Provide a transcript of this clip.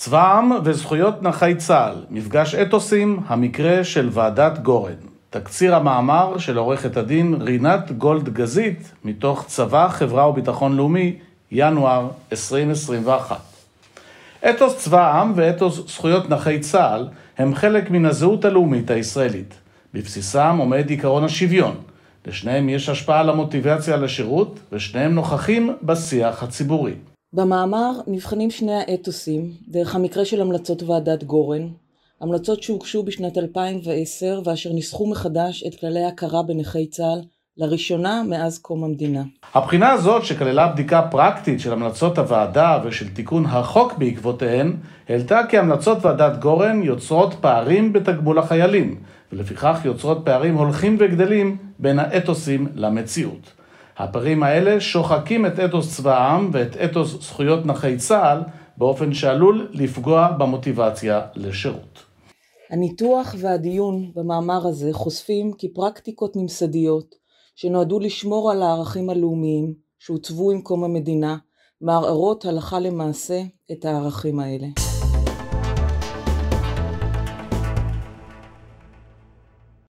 צבא העם וזכויות נכי צה"ל, מפגש אתוסים, המקרה של ועדת גורן. תקציר המאמר של עורכת הדין רינת גולד גזית, מתוך צבא, חברה וביטחון לאומי, ינואר 2021. אתוס צבא העם ואתוס זכויות נכי צה"ל הם חלק מן הזהות הלאומית הישראלית. בבסיסם עומד עקרון השוויון. לשניהם יש השפעה על המוטיבציה לשירות, ושניהם נוכחים בשיח הציבורי. במאמר נבחנים שני האתוסים דרך המקרה של המלצות ועדת גורן, המלצות שהוגשו בשנת 2010 ואשר ניסחו מחדש את כללי ההכרה בנכי צה"ל לראשונה מאז קום המדינה. הבחינה הזאת, שכללה בדיקה פרקטית של המלצות הוועדה ושל תיקון החוק בעקבותיהן, העלתה כי המלצות ועדת גורן יוצרות פערים בתגמול החיילים, ולפיכך יוצרות פערים הולכים וגדלים בין האתוסים למציאות. הפערים האלה שוחקים את אתוס צבא העם ואת אתוס זכויות נכי צה"ל באופן שעלול לפגוע במוטיבציה לשירות. הניתוח והדיון במאמר הזה חושפים כי פרקטיקות ממסדיות שנועדו לשמור על הערכים הלאומיים שהוצבו עם קום המדינה, מערערות הלכה למעשה את הערכים האלה.